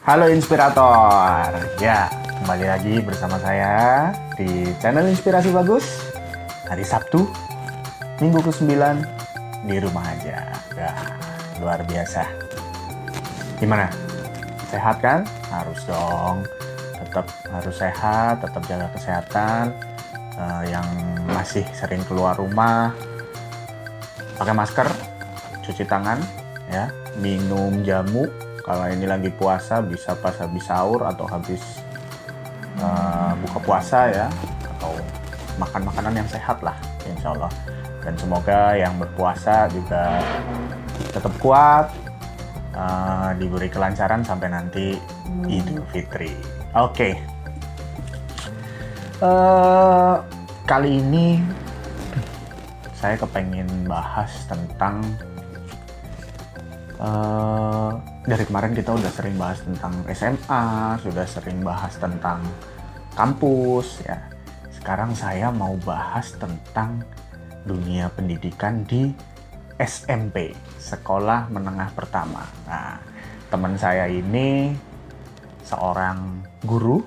Halo Inspirator. Ya, kembali lagi bersama saya di channel Inspirasi Bagus. Hari Sabtu, minggu ke-9 di rumah aja. Ya, luar biasa. Gimana? Sehat kan? Harus dong. Tetap harus sehat, tetap jaga kesehatan. Eh, yang masih sering keluar rumah, pakai masker, cuci tangan, ya, minum jamu. Kalau ini lagi puasa bisa pas habis sahur atau habis uh, buka puasa ya, atau makan makanan yang sehat lah, insya Allah. Dan semoga yang berpuasa juga tetap kuat, uh, diberi kelancaran sampai nanti Idul Fitri. Oke. Uh, kali ini saya kepengen bahas tentang uh, dari kemarin kita udah sering bahas tentang SMA, sudah sering bahas tentang kampus ya. Sekarang saya mau bahas tentang dunia pendidikan di SMP, sekolah menengah pertama. Nah, teman saya ini seorang guru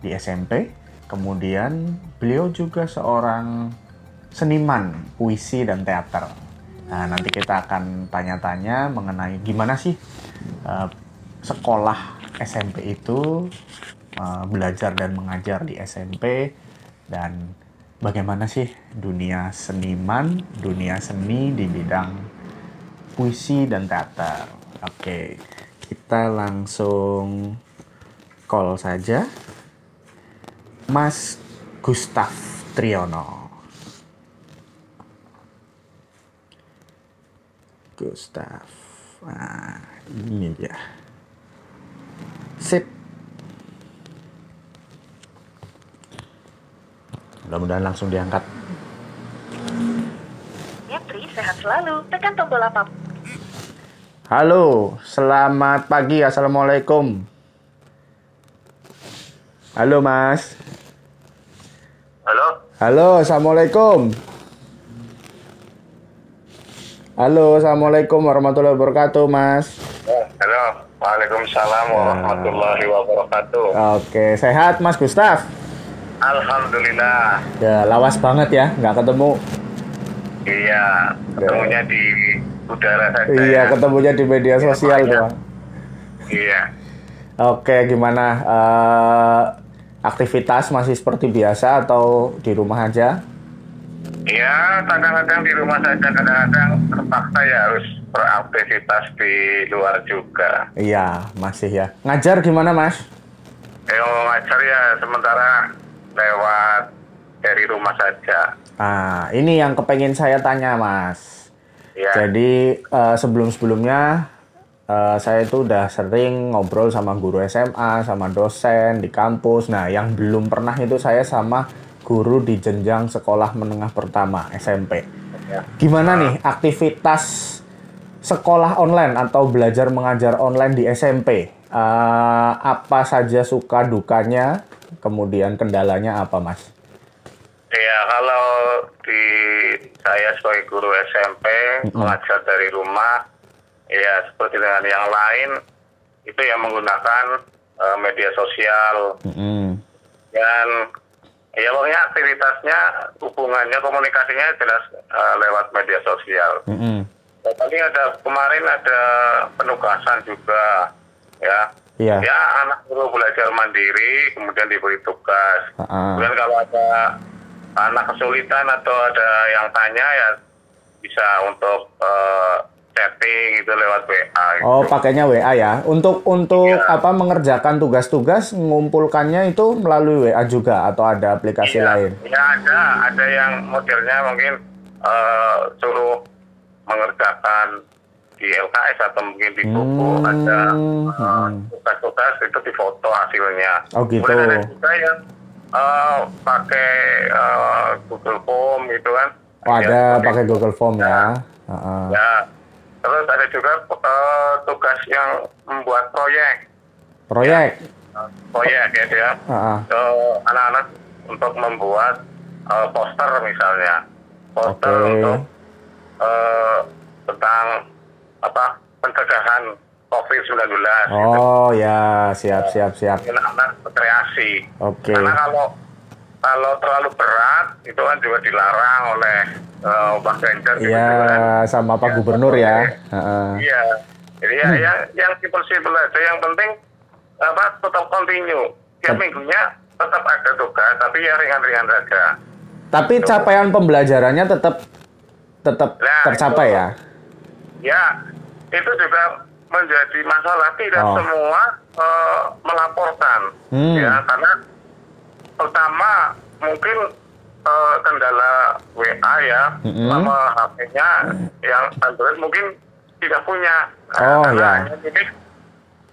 di SMP, kemudian beliau juga seorang seniman puisi dan teater. Nah, nanti kita akan tanya-tanya mengenai gimana sih uh, sekolah SMP itu uh, belajar dan mengajar di SMP dan bagaimana sih dunia seniman, dunia seni di bidang puisi dan teater. Oke, kita langsung call saja Mas Gustaf Triono. Gustaf. Nah, ini dia. Sip. Mudah-mudahan langsung diangkat. Yatri, sehat selalu. Tekan tombol apa? Halo, selamat pagi. Assalamualaikum. Halo, Mas. Halo, Halo, Assalamualaikum. Halo, Assalamualaikum warahmatullahi wabarakatuh, Mas. halo. Waalaikumsalam warahmatullahi wabarakatuh. Oke, sehat Mas Gustaf? Alhamdulillah. Ya, lawas banget ya, nggak ketemu. Iya, ketemunya di udara saja. Iya, ya. ketemunya di media sosial banyak. doang. Iya. Oke, gimana? eh, aktivitas masih seperti biasa atau di rumah aja? Iya, kadang-kadang di rumah saja, kadang-kadang terpaksa ya harus beraktivitas di luar juga. Iya, masih ya. Ngajar gimana, Mas? Eh, ngajar ya sementara lewat dari rumah saja. Ah, ini yang kepengen saya tanya, Mas. Iya. Jadi eh, sebelum-sebelumnya eh, saya itu udah sering ngobrol sama guru SMA, sama dosen di kampus. Nah, yang belum pernah itu saya sama guru di jenjang sekolah menengah pertama SMP. Ya. Gimana nih aktivitas sekolah online atau belajar mengajar online di SMP? Eh, apa saja suka dukanya? Kemudian kendalanya apa, Mas? Iya, kalau di saya sebagai guru SMP mengajar dari rumah, ya seperti dengan yang lain itu yang menggunakan eh, media sosial Mm-mm. dan ya pokoknya aktivitasnya hubungannya komunikasinya jelas eh, lewat media sosial. Mm-mm. Ya, Tadi ada kemarin ada penugasan juga ya. Iya. Ya anak perlu belajar mandiri kemudian diberi tugas. Ah-ah. Kemudian kalau ada anak kesulitan atau ada yang tanya ya bisa untuk eh, chatting itu lewat WA. Gitu. Oh, pakainya WA ya. Untuk untuk Iya. apa mengerjakan tugas-tugas mengumpulkannya itu melalui WA juga atau ada aplikasi Iya, lain? Ya ada, ada yang modelnya mungkin eh, suruh mengerjakan di LKS atau mungkin di buku Hmm, ada hmm. tugas-tugas itu difoto hasilnya. Oh, gitu. Kemudian ada juga yang eh, pakai eh, Google Form gitu kan. Oh, Ya, ada seperti pakai. Google Form ya. Heeh. Ya. Terus ada juga eh, tugas yang membuat proyek, Proyek. proyek ya dia. Heeh. ke anak-anak untuk membuat eh, poster misalnya poster Oke. untuk eh, tentang apa pencegahan COVID COVID-19. Oh ya, siap siap siap. anak-anak rekreasi. Oke. Karena kalau kalau terlalu berat itu kan juga dilarang oleh uh, Pak Ganjar. gitu Iya, kan. sama Pak Ya, Gubernur ya. Iya. Jadi ya, yang yang simpel-simpel aja. Yang penting apa tetap continue. Tiap Tep- minggunya tetap ada tugas, tapi ya ringan-ringan saja. Tapi capaian pembelajarannya tetap tetap Nah, tercapai itu. ya. Ya, itu juga menjadi masalah. Tidak Oh. semua eh, melaporkan, Hmm. ya karena pertama mungkin eh, kendala WA ya, Mm-mm. sama HP-nya yang Android mungkin tidak punya. Oh, karena ya. hanya milik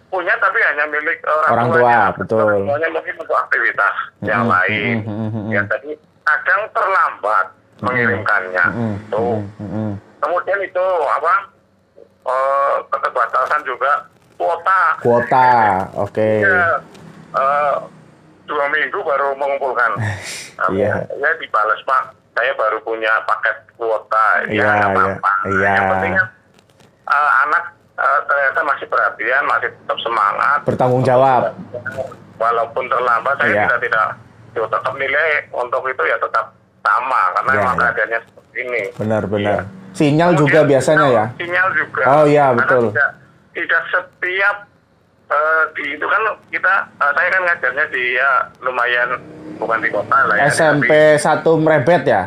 punya tapi hanya milik orang, Orang tua, tuanya. betul. Orang tuanya mungkin untuk aktivitas yang Mm-mm, lain. mm-mm. Ya, jadi kadang terlambat mengirimkannya. Mm-mm, Tuh. mm-mm. Kemudian itu apa? eh keterbatasan juga kuota. Kuota, oke. Ya, eh, dua minggu baru mengumpulkan. Iya. Ya dibalas pak. Saya baru punya paket kuota. Iya, ya iya, apa-apa. iya. Yang penting kan eh, anak eh, ternyata masih perhatian, masih tetap semangat. Bertanggung jawab. Walaupun terlambat, saya Iya. tidak tidak ya, tetap nilai untuk itu ya tetap sama karena Iya, memang iya. keadaannya seperti ini. Benar-benar. Iya. Sinyal juga biasanya sinyal- ya. Sinyal juga. Oh, iya, Karena betul. Tidak, tidak setiap eh, di itu kan kita eh, saya kan ngajarnya di ya lumayan bukan di kota lah ya. SMP 1 Merebet ya?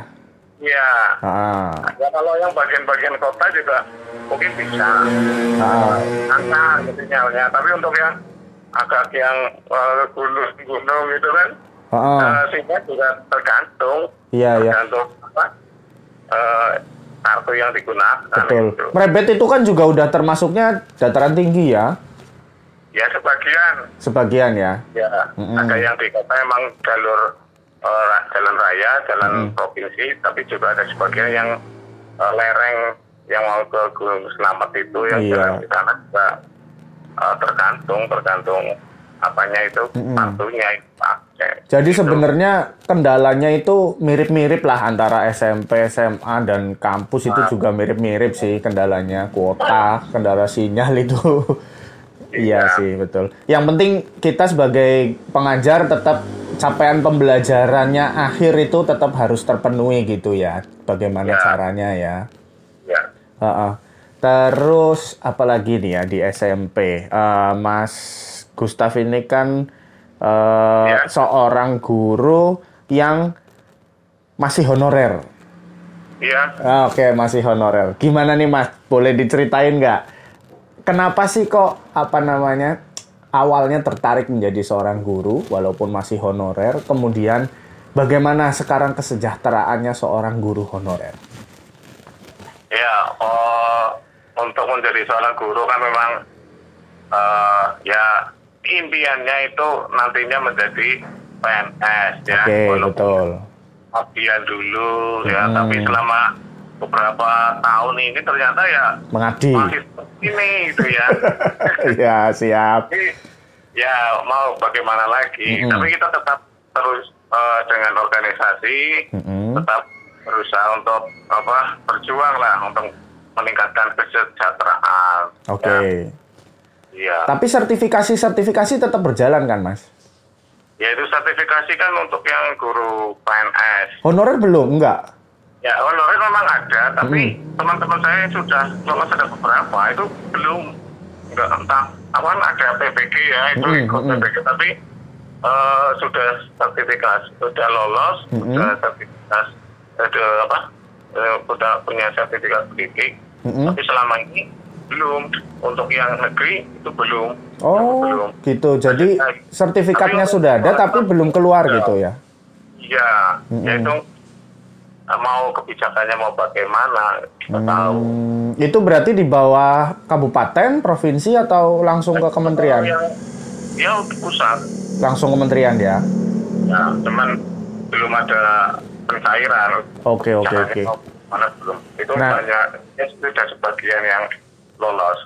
Iya. Ah, Ya kalau yang bagian-bagian kota juga mungkin bisa. ah. Angka gitu sinyalnya. Tapi untuk yang agak yang eh, gunung-gunung gitu kan, Ah, eh, sinyal juga tergantung. Iya, iya. Tergantung apa? Eh, kartu yang digunakan. Betul. gitu. Merebet itu kan juga udah termasuknya dataran tinggi ya? Ya sebagian. Sebagian ya? Ya, Mm-mm. ada yang di kota emang jalur ra- jalan raya, jalan Mm-mm. provinsi, tapi juga ada sebagian yang eh, lereng yang mau ke Gunung Selamat itu yang Iya. jalan di sana juga eh, tergantung, tergantung apanya itu Mm-mm. kartunya itu. Jadi Gitu. sebenarnya kendalanya itu mirip-mirip lah antara SMP, SMA dan kampus itu juga mirip-mirip sih kendalanya kuota, kendala sinyal itu. iya Iya. sih betul. Yang penting kita sebagai pengajar tetap capaian pembelajarannya akhir itu tetap harus terpenuhi gitu ya. Bagaimana Ya. caranya ya? ya. Heeh. Terus apalagi nih ya di SMP, Eh, Mas Gustaf ini kan eh, Ya. seorang guru yang masih honorer. Iya, Ah, Oke, masih honorer. Gimana nih Mas? Boleh diceritain nggak? Kenapa sih kok apa namanya awalnya tertarik menjadi seorang guru walaupun masih honorer? Kemudian bagaimana sekarang kesejahteraannya seorang guru honorer? ya. Oh, untuk menjadi seorang guru kan memang eh, ya impiannya itu nantinya menjadi PNS ya. Oke, Walaupun betul. dulu ya Hmm. tapi selama beberapa tahun ini ternyata ya Mengabdi. masih ini gitu ya ya, siap. Jadi, ya mau bagaimana lagi Mm-mm. tapi kita tetap terus eh, dengan organisasi Mm-mm. tetap berusaha untuk apa berjuang lah untuk meningkatkan kesejahteraan Oke. ya, iya Tapi sertifikasi-sertifikasi tetap berjalan kan, Mas? ya itu sertifikasi kan untuk yang guru PNS Honorer belum? Enggak. Ya, honorer memang ada, tapi teman-teman saya yang sudah lolos ada beberapa itu belum enggak entah apa ada PPG ya itu Mm-mm, ikut mm-mm. PPG tapi eh, sudah sertifikasi sudah lolos Mm-mm. sudah sertifikasi ada apa eh, sudah punya sertifikat pendidik Mm-mm. tapi selama ini belum untuk yang negeri itu belum Oh, belum gitu. Jadi sertifikatnya Tapi- sudah ada tapi belum keluar Ya. gitu ya. iya Mm-mm. ya itu eh, mau kebijakannya mau bagaimana kita tahu Hmm, itu berarti di bawah kabupaten, provinsi atau langsung ke kementerian? Yang, ya untuk pusat. Langsung kementerian ya. Ya, cuman belum ada pencairan. Oke, oke, oke. Mana belum. Itu Nah. banyak ya sudah sebagian yang lolos.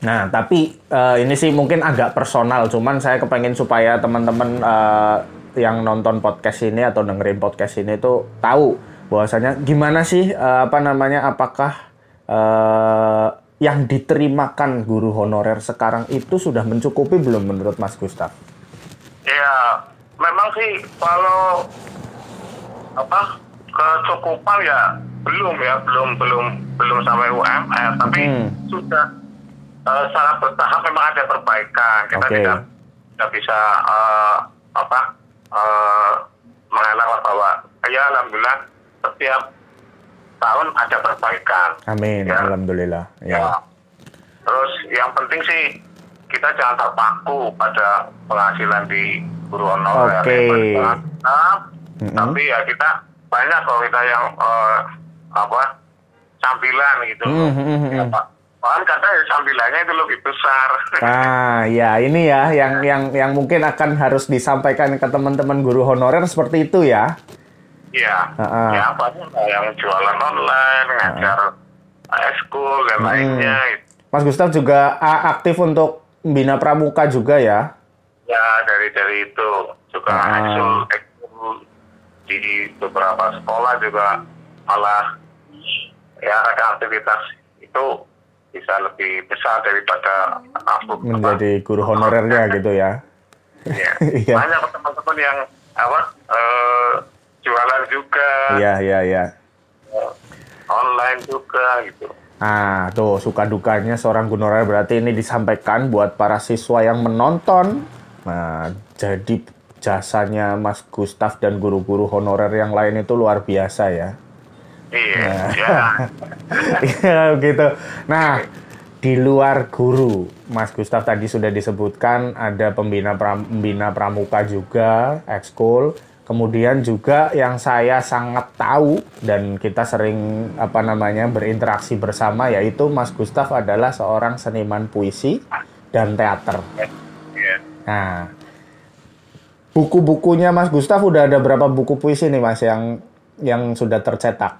Nah, tapi eh, ini sih mungkin agak personal, cuman saya kepengen supaya teman-teman eh, yang nonton podcast ini atau dengerin podcast ini tuh tahu bahwasanya gimana sih eh, apa namanya apakah eh, yang diterimakan guru honorer sekarang itu sudah mencukupi belum menurut Mas Gustaf? Ya, memang sih kalau apa kecukupan ya belum ya belum belum belum sampai UMR tapi Hmm. sudah eh, secara bertahap memang ada perbaikan kita Oke. tidak tidak bisa eh, apa eh, mengelak bahwa ya alhamdulillah setiap tahun ada perbaikan Amin, Ya. alhamdulillah. Ya. Ya. Terus yang penting sih kita jangan terpaku pada penghasilan di guru honorer. Oke. ya, tetap, Mm-mm. Tapi ya kita banyak kalau kita yang eh, apa sambilan gitu. Hmm, hmm, hmm, Ya, hmm. Pak. Bahkan kadang ya sambilannya itu lebih besar. Ah, ya ini ya yang yang yang mungkin akan harus disampaikan ke teman-teman guru honorer seperti itu ya. Iya. Ah. Ya banyak lah yang jualan online, ngajar school dan Hmm. lainnya. gitu. Mas Gustaf juga aktif untuk Bina Pramuka juga ya. Ya dari dari itu juga Ah. ekskul ekskul di beberapa sekolah juga malah ya ada aktivitas itu bisa lebih besar daripada aku Menjadi guru honorernya gitu ya. Ya. Iya. Banyak teman-teman yang apa eh, jualan juga Iya, iya, iya. eh, online juga gitu. Ah, tuh suka dukanya seorang honorer berarti ini disampaikan buat para siswa yang menonton. Nah, jadi jasanya Mas Gustaf dan guru-guru honorer yang lain itu luar biasa ya. Iya, Nah. ya. Iya gitu. Nah, di luar guru, Mas Gustaf tadi sudah disebutkan ada pembina pram- pembina pramuka juga, ekskul. Kemudian juga yang saya sangat tahu dan kita sering apa namanya berinteraksi bersama yaitu Mas Gustaf adalah seorang seniman puisi dan teater. Nah, buku-bukunya Mas Gustaf udah ada berapa buku puisi nih Mas yang yang sudah tercetak?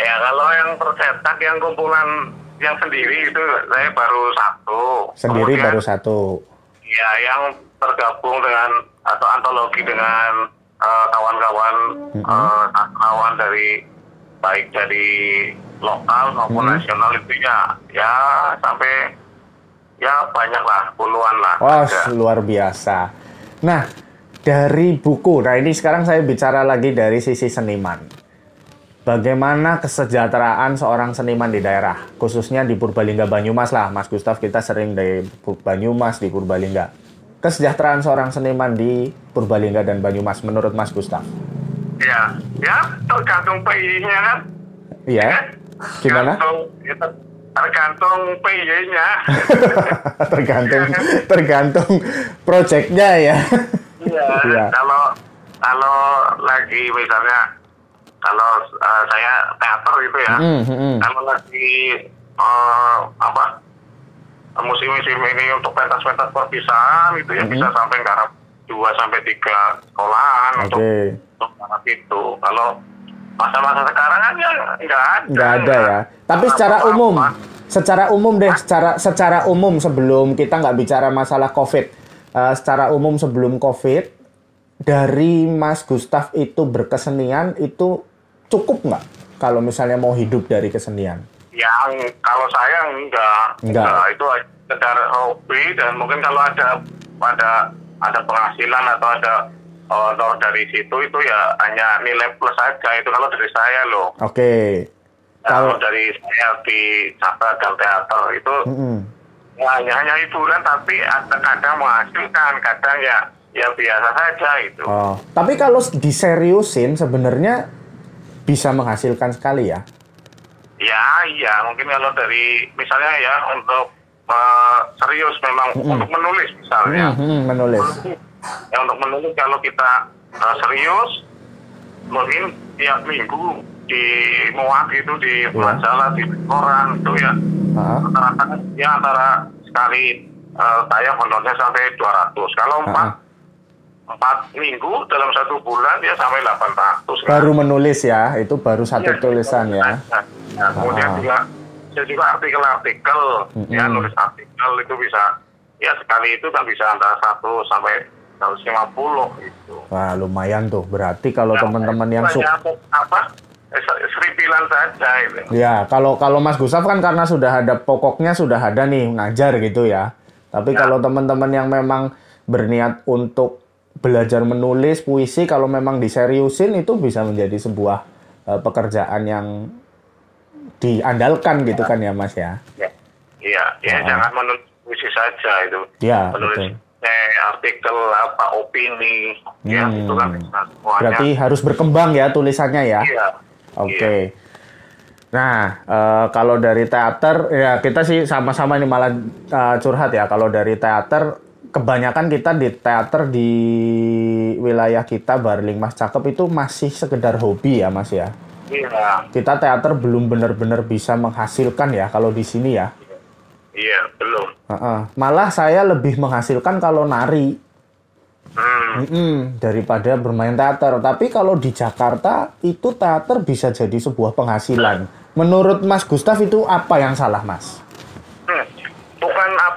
Ya kalau yang tercetak yang kumpulan yang sendiri itu saya baru satu. Sendiri Kemudian, baru satu. Ya yang tergabung dengan atau antologi dengan eh, kawan-kawan eh, kawan dari baik dari lokal maupun Mhm. nasional itu ya ya sampai ya banyak lah puluhan lah. Wah, ada. luar biasa. Nah, dari buku, nah ini sekarang saya bicara lagi dari sisi seniman. Bagaimana kesejahteraan seorang seniman di daerah, khususnya di Purbalingga Banyumas lah, Mas Gustaf kita sering di Pur- Banyumas di Purbalingga. Kesejahteraan seorang seniman di Purbalingga dan Banyumas menurut Mas Gustaf. Ya ya tergantung PI-nya kan. Iya. Gimana? Tergantung, ya, ter- tergantung PY-nya. tergantung tergantung proyeknya ya. Iya. Iya. Kalau kalau lagi misalnya kalau eh, saya teater gitu ya, Mm, mm, mm. kalau lagi eh, apa musim-musim ini untuk pentas-pentas perpisahan itu ya Mm-hmm. bisa sampai garap dua sampai tiga sekolahan Oke. untuk untuk garap itu. Kalau masa-masa sekarang kan ya nggak ada. nggak ada ya. Tapi secara Apa-apa. umum, secara umum deh, secara secara umum sebelum kita nggak bicara masalah COVID, eh, secara umum sebelum COVID, dari Mas Gustaf itu berkesenian itu cukup nggak? Kalau misalnya mau hidup dari kesenian? Yang kalau saya enggak, Enggak. itu sekedar hobi dan mungkin kalau ada ada ada penghasilan atau ada honor dari situ itu ya hanya nilai plus saja itu kalau dari saya loh. Oke. Kalau Kalau dari saya di Sabra dan teater itu Mm-mm. ya, hanya hanya hiburan tapi ada kadang menghasilkan, kadang ya ya biasa saja itu. Oh, tapi kalau diseriusin sebenarnya bisa menghasilkan sekali ya. Ya, iya. Mungkin kalau dari misalnya ya untuk eh, serius memang untuk menulis misalnya. Hmm, hmm, menulis. Ya untuk menulis kalau kita eh, serius, mungkin tiap minggu di muat itu di majalah di koran itu ya Ah, rata-rata ya antara sekali eh, tayang honornya sampai 200. Kalau ah, empat. Empat minggu dalam satu bulan ya sampai 800. Baru menulis ya, itu baru satu Iya, tulisan ya. Nah, nah, kemudian Ah. juga saya juga artikel-artikel ya Mm-mm. nulis artikel itu bisa ya sekali itu kan bisa antara satu sampai 150 gitu. Wah, lumayan tuh. Berarti kalau Nah, teman-teman yang itu suka apa? eh, seripilan saja itu. Ya, kalau kalau Mas Gustaf kan karena sudah ada pokoknya sudah ada nih ngajar gitu ya. Tapi Ya. kalau teman-teman yang memang berniat untuk belajar menulis puisi, kalau memang diseriusin itu bisa menjadi sebuah eh, pekerjaan yang diandalkan gitu kan ya Mas ya. Ya. Iya, ya Ah. jangan menulis puisi saja itu. Ya, menulis betul. eh, artikel apa opini ya Hmm. itu kan semuanya. Berarti harus berkembang ya tulisannya ya. iya. Oke. Nah, eh, kalau dari teater, ya kita sih sama-sama ini malah eh, curhat ya. Kalau dari teater, kebanyakan kita di teater di wilayah kita, Barling Mas Cakep itu masih sekedar hobi ya Mas ya. Iya, Kita teater belum benar-benar bisa menghasilkan ya kalau di sini ya. iya belum. Heeh. Malah saya lebih menghasilkan kalau nari. Hmm. Daripada bermain teater. Tapi kalau di Jakarta itu teater bisa jadi sebuah penghasilan. Menurut Mas Gustaf itu apa yang salah, Mas?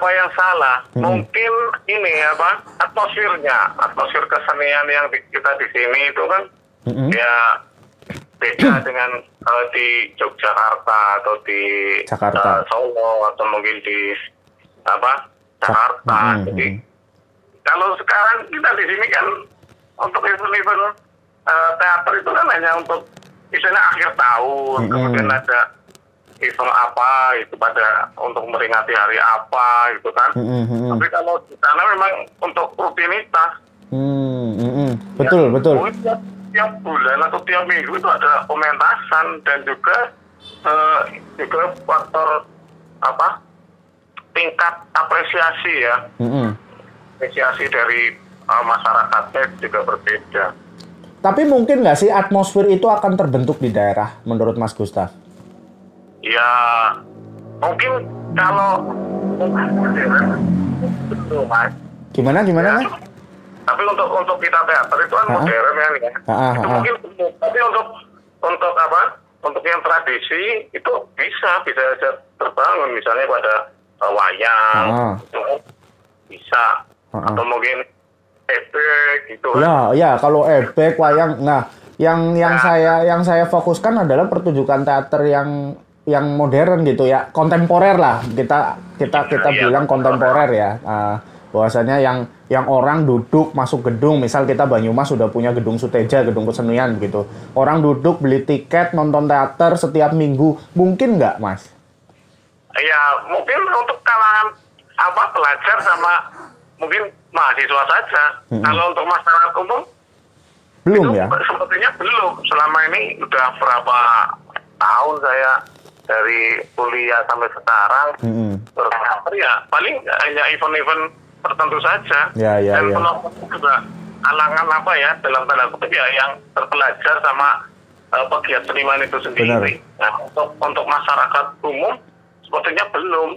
Hmm. Apa yang salah, Hmm. mungkin ini apa atmosfernya, atmosfer kesenian yang di- kita di sini itu kan Mm-mm. ya beda dengan eh, di Yogyakarta atau di Jakarta. eh, Solo atau mungkin di apa Jakarta. Mm-mm, Jadi mm-mm. kalau sekarang kita di sini kan untuk event-event eh, teater itu kan hanya untuk misalnya akhir tahun, Mm-mm. kemudian ada event apa itu pada untuk memperingati hari apa gitu kan. Mm-mm, mm-mm. Tapi kalau di sana memang untuk rutinitas. Hmm, mm-mm. Betul, ya, betul. Tiap, tiap bulan atau tiap minggu itu ada pementasan dan juga eh, juga faktor apa tingkat apresiasi ya Mm-mm. apresiasi dari uh, masyarakatnya juga berbeda. Tapi mungkin nggak sih atmosfer itu akan terbentuk di daerah, menurut Mas Gustaf? Ya mungkin kalau. Gimana, gimana, Mas? Tapi untuk untuk kita teater itu kan modern ya, nih, ya. Ha-ha, itu mungkin. Tapi untuk untuk apa? Untuk yang tradisi itu bisa bisa terbangun misalnya pada uh, wayang itu kan bisa Ha-ha. atau mungkin ebek gitu kan. Ya, ya kalau ebek wayang. Nah, yang yang Nah. saya yang saya fokuskan adalah pertunjukan teater yang yang modern gitu ya, kontemporer lah. Kita kita kita Iya, bilang kontemporer ya. Ah, bahwasanya yang yang orang duduk masuk gedung, misal kita Banyumas sudah punya gedung Suteja, gedung kesenian gitu. Orang duduk beli tiket nonton teater setiap minggu, mungkin nggak, Mas? Ya mungkin untuk kalangan apa pelajar sama mungkin mahasiswa saja. Mm-mm. Kalau untuk masyarakat umum Belum itu ya? sepertinya belum. Selama ini udah berapa tahun saya dari kuliah sampai sekarang berteater ya paling hanya event-event tertentu saja. Ya, ya, Dan ya. penonton juga kalangan apa ya dalam tanda kutip ya yang terpelajar sama eh, pegiat seniman itu sendiri. Nah, untuk untuk masyarakat umum sepertinya belum.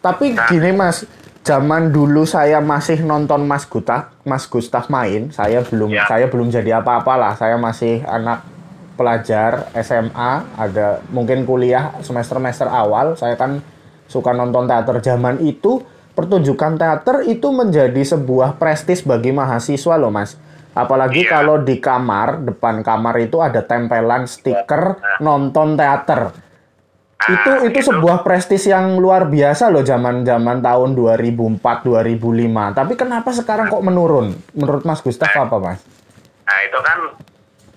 Tapi Nah. gini mas, zaman dulu saya masih nonton Mas Gustaf, Mas Gustaf main, saya belum Ya. saya belum jadi apa-apa lah. Saya masih anak pelajar SMA, ada mungkin kuliah semester-semester awal. Saya kan suka nonton teater zaman itu. Pertunjukan teater itu menjadi sebuah prestis bagi mahasiswa loh mas. Apalagi Iya. kalau di kamar, depan kamar itu ada tempelan stiker nonton teater itu Nah, itu sebuah prestis yang luar biasa loh zaman zaman tahun 2004 2005 tapi kenapa sekarang kok menurun menurut Mas Gustaf apa Mas Nah itu kan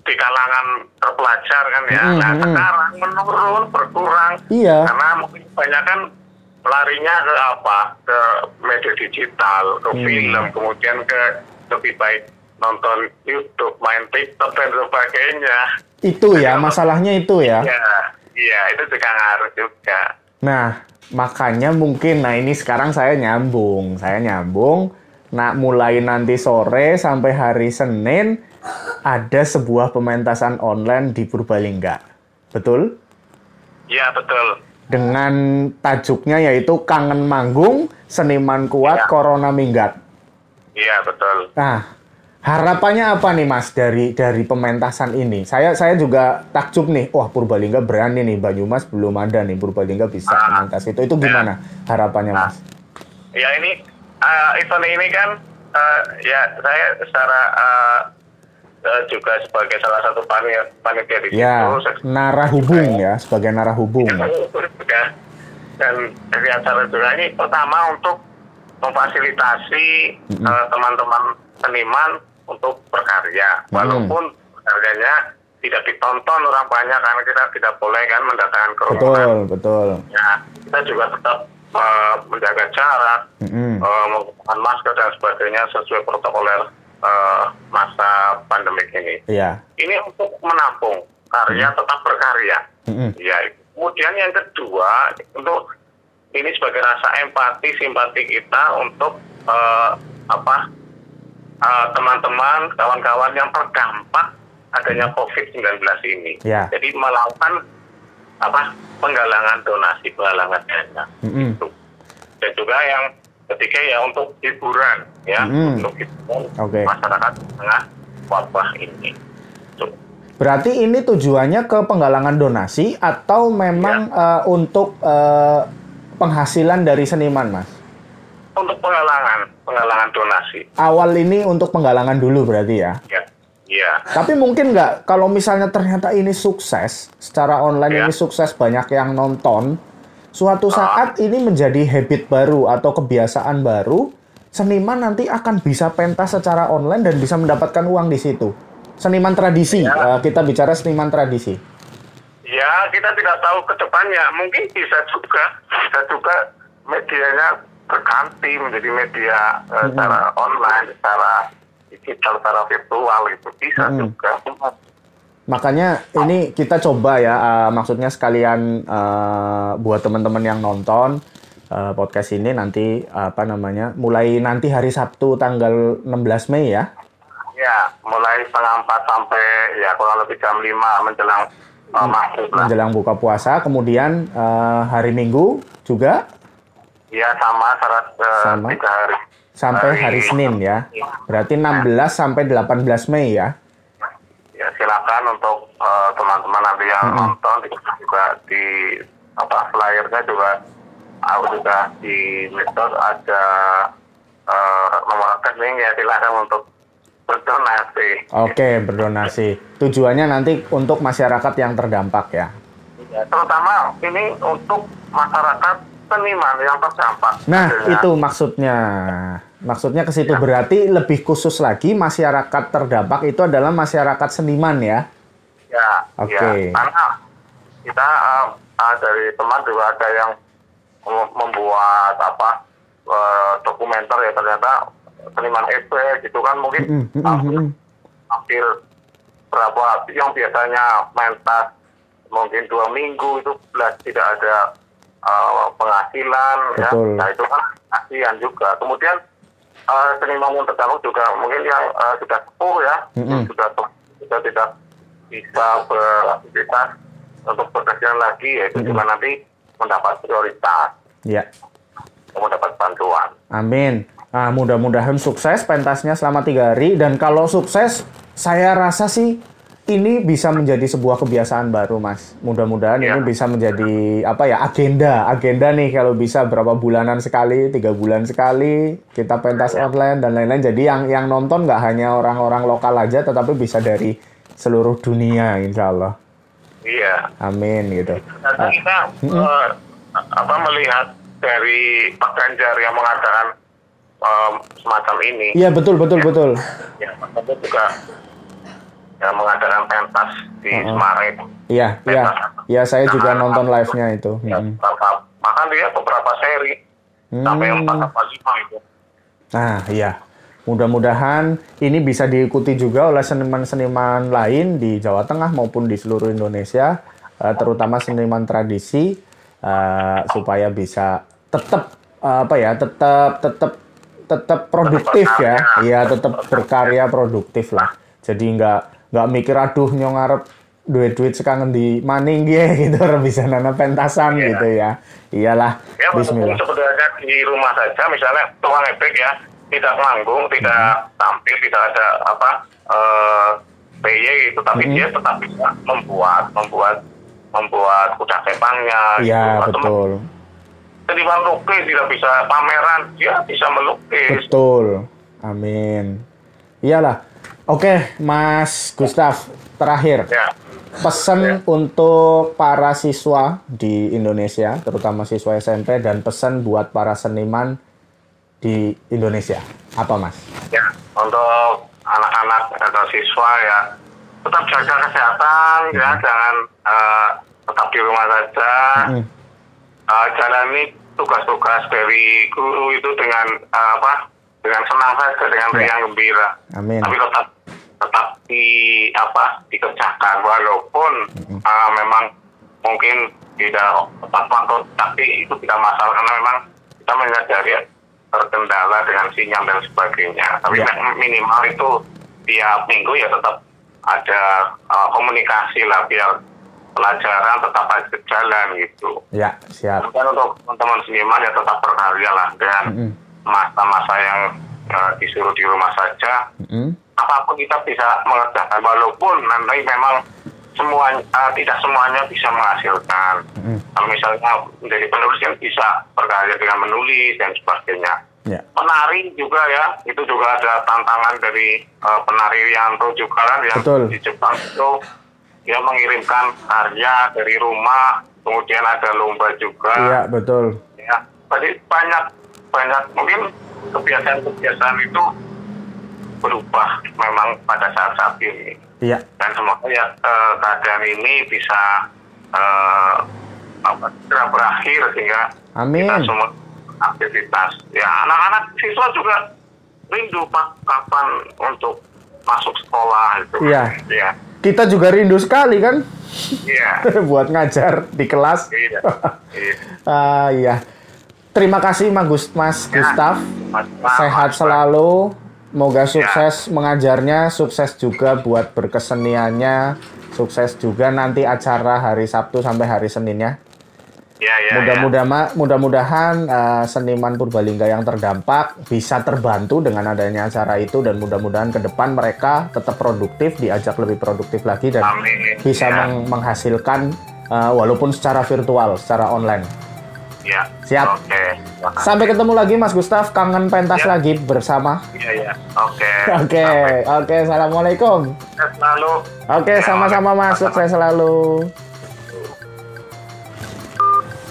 di kalangan terpelajar kan ya. Mm, nah mm. sekarang menurun berkurang iya karena mungkin banyak kan larinya ke apa ke media digital, ke Hmm. film, kemudian ke lebih baik nonton YouTube, main TikTok dan sebagainya. itu ya masalahnya itu ya Ya, iya itu juga ngaruh juga. nah makanya mungkin nah ini sekarang saya nyambung saya nyambung nah mulai nanti sore sampai hari Senin ada sebuah pementasan online di Purbalingga betul Iya betul. dengan tajuknya yaitu Kangen Manggung Seniman Kuat Ya. Corona Minggat Iya betul. Nah, harapannya apa nih Mas dari dari pementasan ini? Saya saya juga takjub nih. Wah, Purbalingga berani nih Banyumas belum ada nih Purbalingga bisa Ah. pentas itu. Itu gimana harapannya Ah. Mas? Ya ini eh, event ini kan eh, ya saya secara eh, eh, juga sebagai salah satu panitia, panitia di Ya, situ. Saya- narah hubung ya, sebagai narah hubung. Ya. Dan dari acara juga ini pertama untuk memfasilitasi eh, teman-teman seniman untuk berkarya, walaupun karyanya tidak ditonton orang banyak karena kita tidak boleh kan mendatangkan kerumunan. Betul, betul. Ya, kita juga tetap eh, menjaga jarak, Mm-mm. eh, menggunakan masker dan sebagainya sesuai protokoler eh, masa pandemik ini. Iya. Ini untuk menampung karya tetap berkarya. Mm-mm. Ya, kemudian yang kedua untuk ini sebagai rasa empati simpati kita untuk eh, apa eh, teman-teman kawan-kawan yang terdampak adanya COVID-19 ini. Ya. Jadi melakukan apa penggalangan donasi, penggalangan dana. Mm-mm. Itu. Dan juga yang ketiga ya untuk hiburan ya, Mm-mm. untuk hiburan Oke. masyarakat tengah wabah ini. Berarti ini tujuannya ke penggalangan donasi atau memang eh, untuk eh, penghasilan dari seniman, Mas? Untuk penggalangan, penggalangan donasi. Awal ini untuk penggalangan dulu berarti ya. Ya, ya. Tapi mungkin nggak kalau misalnya ternyata ini sukses secara online Ya. ini sukses banyak yang nonton, suatu saat ini menjadi habit baru atau kebiasaan baru, seniman nanti akan bisa pentas secara online dan bisa mendapatkan uang di situ. Seniman tradisi, Ya. eh, kita bicara seniman tradisi. Ya, kita tidak tahu ke depannya. Mungkin bisa juga, bisa juga medianya berganti menjadi media eh, secara online, secara digital, secara virtual itu bisa Mm-mm. juga. Makanya ini kita coba ya, eh, maksudnya sekalian eh, buat teman-teman yang nonton eh, podcast ini nanti apa namanya, mulai nanti hari Sabtu tanggal 16 Mei ya. Ya, mulai setengah empat sampai ya kurang lebih jam lima menjelang uh, maghrib lah. menjelang buka puasa, kemudian eh, hari Minggu juga Ya sama syarat eh, Sama. tiga hari. sampai hari Senin ya. Berarti 16 sampai 18 Mei ya. Ya silakan untuk eh, teman-teman nanti yang Mm-mm. nonton di- juga di apa flyernya juga aku juga di medsos ada eh, nomor rekening ya silakan untuk berdonasi. Oke, berdonasi. Tujuannya nanti untuk masyarakat yang terdampak. Ya, terutama ini untuk masyarakat seniman yang terdampak. Nah, Adanya- itu maksudnya. Maksudnya ke situ berarti lebih khusus lagi masyarakat terdampak itu adalah masyarakat seniman ya. Ya, Oke. ya. Karena kita eh, dari teman juga ada yang mem- membuat apa eh, dokumenter ya ternyata seniman EP gitu kan mungkin Mm, mm, mm, hampir, hampir berapa yang biasanya mentas mungkin dua minggu itu belas tidak ada eh, penghasilan ya. Betul. Nah itu kan kasihan juga. Kemudian eh, seniman yang terdampak juga mungkin yang eh, sudah sepuh ya, Mm-mm. sudah sudah tidak bisa beraktivitas untuk berkesian lagi ya itu juga nanti mendapat prioritas Ya. mendapat bantuan. Amin. Nah, mudah-mudahan sukses pentasnya selama tiga hari dan kalau sukses, saya rasa sih ini bisa menjadi sebuah kebiasaan baru, Mas. Mudah-mudahan Ya. ini bisa menjadi apa ya agenda, agenda nih kalau bisa berapa bulanan sekali, tiga bulan sekali kita pentas online dan lain-lain. Jadi yang yang nonton nggak hanya orang-orang lokal aja, tetapi bisa dari seluruh dunia, insya Allah. Iya. Amin gitu. Karena kita eh, apa melihat dari Pak Ganjar yang mengadakan eh, semacam ini, Iya betul betul betul. ya juga yang mengadakan pentas di Uh-uh. Semarang itu. Iya iya iya saya juga nonton live-nya itu. Ya, beberapa- bahkan dia beberapa seri sampai Hmm. empat apa lima itu. Nah, iya. Mudah-mudahan ini bisa diikuti juga oleh seniman-seniman lain di Jawa Tengah maupun di seluruh Indonesia, eh, terutama seniman tradisi, eh, supaya bisa tetap eh, apa ya, tetap tetap tetap produktif ya, iya tetap berkarya produktif lah. Jadi nggak nggak mikir aduh nyong ngarep duit-duit sekangen di maning ya gitu bisa nana pentasan Iya. gitu ya. Iyalah, Ya Bismillah. sebenarnya di rumah saja misalnya tukang efek ya tidak manggung, tidak tampil, tidak ada apa eh PY itu, tapi Mhm. dia tetap bisa membuat membuat membuat kuda kepangnya. Iya gitu. Atau betul. Seniman lukis tidak bisa pameran, dia bisa melukis. Betul. Amin. Iyalah. Oke, Mas Gustaf, terakhir Ya. pesan untuk para siswa di Indonesia, terutama siswa SMP dan pesan buat para seniman di Indonesia. Apa, Mas? Ya, untuk anak-anak atau siswa ya tetap jaga kesehatan ya, jangan eh, tetap di rumah saja. Mm. Eh, jalani tugas-tugas dari guru itu dengan eh, apa? Dengan senang saja, dengan Ya. riang gembira. Amin. Tapi tetap tetap di apa? dikerjakan walaupun eh, memang mungkin tidak tepat waktu, tapi itu tidak masalah karena memang kita menyadari terkendala dengan sinyal dan sebagainya. Tapi Ya. minimal itu tiap minggu ya tetap ada uh, komunikasi lah biar pelajaran tetap aja jalan gitu. Ya, siap. Dan untuk teman-teman seniman ya tetap berkarya lah dengan Mm-mm. Masa-masa yang uh, disuruh di rumah saja. Mm-mm. Apa pun kita bisa mengerjakan walaupun nanti memang semua uh, tidak semuanya bisa menghasilkan. Mm-mm. Kalau misalnya menjadi penulis yang bisa berkarya dengan menulis dan sebagainya. Ya, Penari juga ya, itu juga ada tantangan dari uh, penari Rianto juga kan yang Betul. di Jepang itu dia mengirimkan karya dari rumah, kemudian ada lomba juga. iya betul. Ya, jadi banyak banyak mungkin kebiasaan-kebiasaan itu berubah memang pada saat-saat ini Iya, dan semoga ya eh, keadaan ini bisa eh, apa, segera berakhir sehingga amin. kita semua aktivitas. Ya anak-anak siswa juga rindu pak kapan untuk masuk sekolah itu. Iya. ya. Kita juga rindu sekali kan? Iya. Buat ngajar di kelas. iya. Iya. Ah, iya. Terima kasih Mas, Gus- Mas Ya. Gustaf. Mas- Mas- Sehat Mas- selalu. Moga sukses mengajarnya, sukses juga buat berkeseniannya, sukses juga nanti acara hari Sabtu sampai hari Seninnya. ya ya ya. Mudah-mudahan mudah-mudahan eh, seniman Purbalingga yang terdampak bisa terbantu dengan adanya acara itu dan mudah-mudahan ke depan mereka tetap produktif, diajak lebih produktif lagi dan Amin. bisa Ya. meng- menghasilkan eh, walaupun secara virtual, secara online. Ya. Siap. Oke. Makasih. Sampai ketemu lagi Mas Gustaf, kangen pentas Ya. lagi bersama. Iya, iya. Oke. Oke, oke, assalamualaikum. sukses selalu. Oke, Ya, sama-sama. Mas, sukses selalu.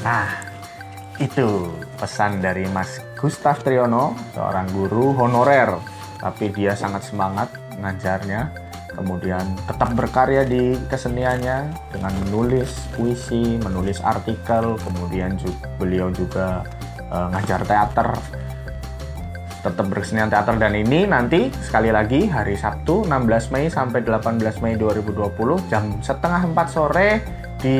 Nah, itu pesan dari Mas Gustaf Triyono, seorang guru honorer, tapi dia sangat semangat ngajarnya, kemudian tetap berkarya di keseniannya dengan menulis puisi, menulis artikel, kemudian ju- beliau juga eh, ngajar teater. Tetap berkesenian teater dan ini nanti sekali lagi hari Sabtu 16 Mei sampai 18 Mei 2020 jam setengah 4 sore di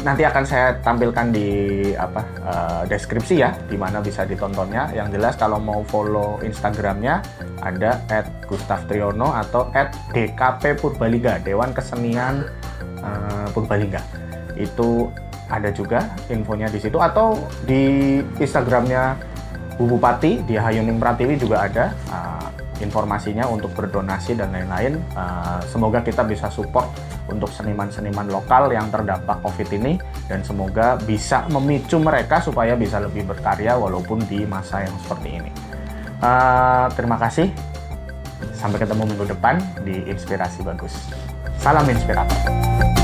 nanti akan saya tampilkan di apa eh, deskripsi ya di mana bisa ditontonnya. Yang jelas kalau mau follow Instagramnya ada @gustaftriono atau @dkp Purbalingga Dewan Kesenian eh, Purbalingga. Itu ada juga infonya di situ. Atau di Instagramnya Bu Bupati di Hayuning Pratiwi juga ada. Uh, informasinya untuk berdonasi dan lain-lain. Uh, semoga kita bisa support untuk seniman-seniman lokal yang terdampak COVID ini dan semoga bisa memicu mereka supaya bisa lebih berkarya walaupun di masa yang seperti ini. Uh, terima kasih. Sampai ketemu minggu depan di Inspirasi Bagus. Salam inspirator.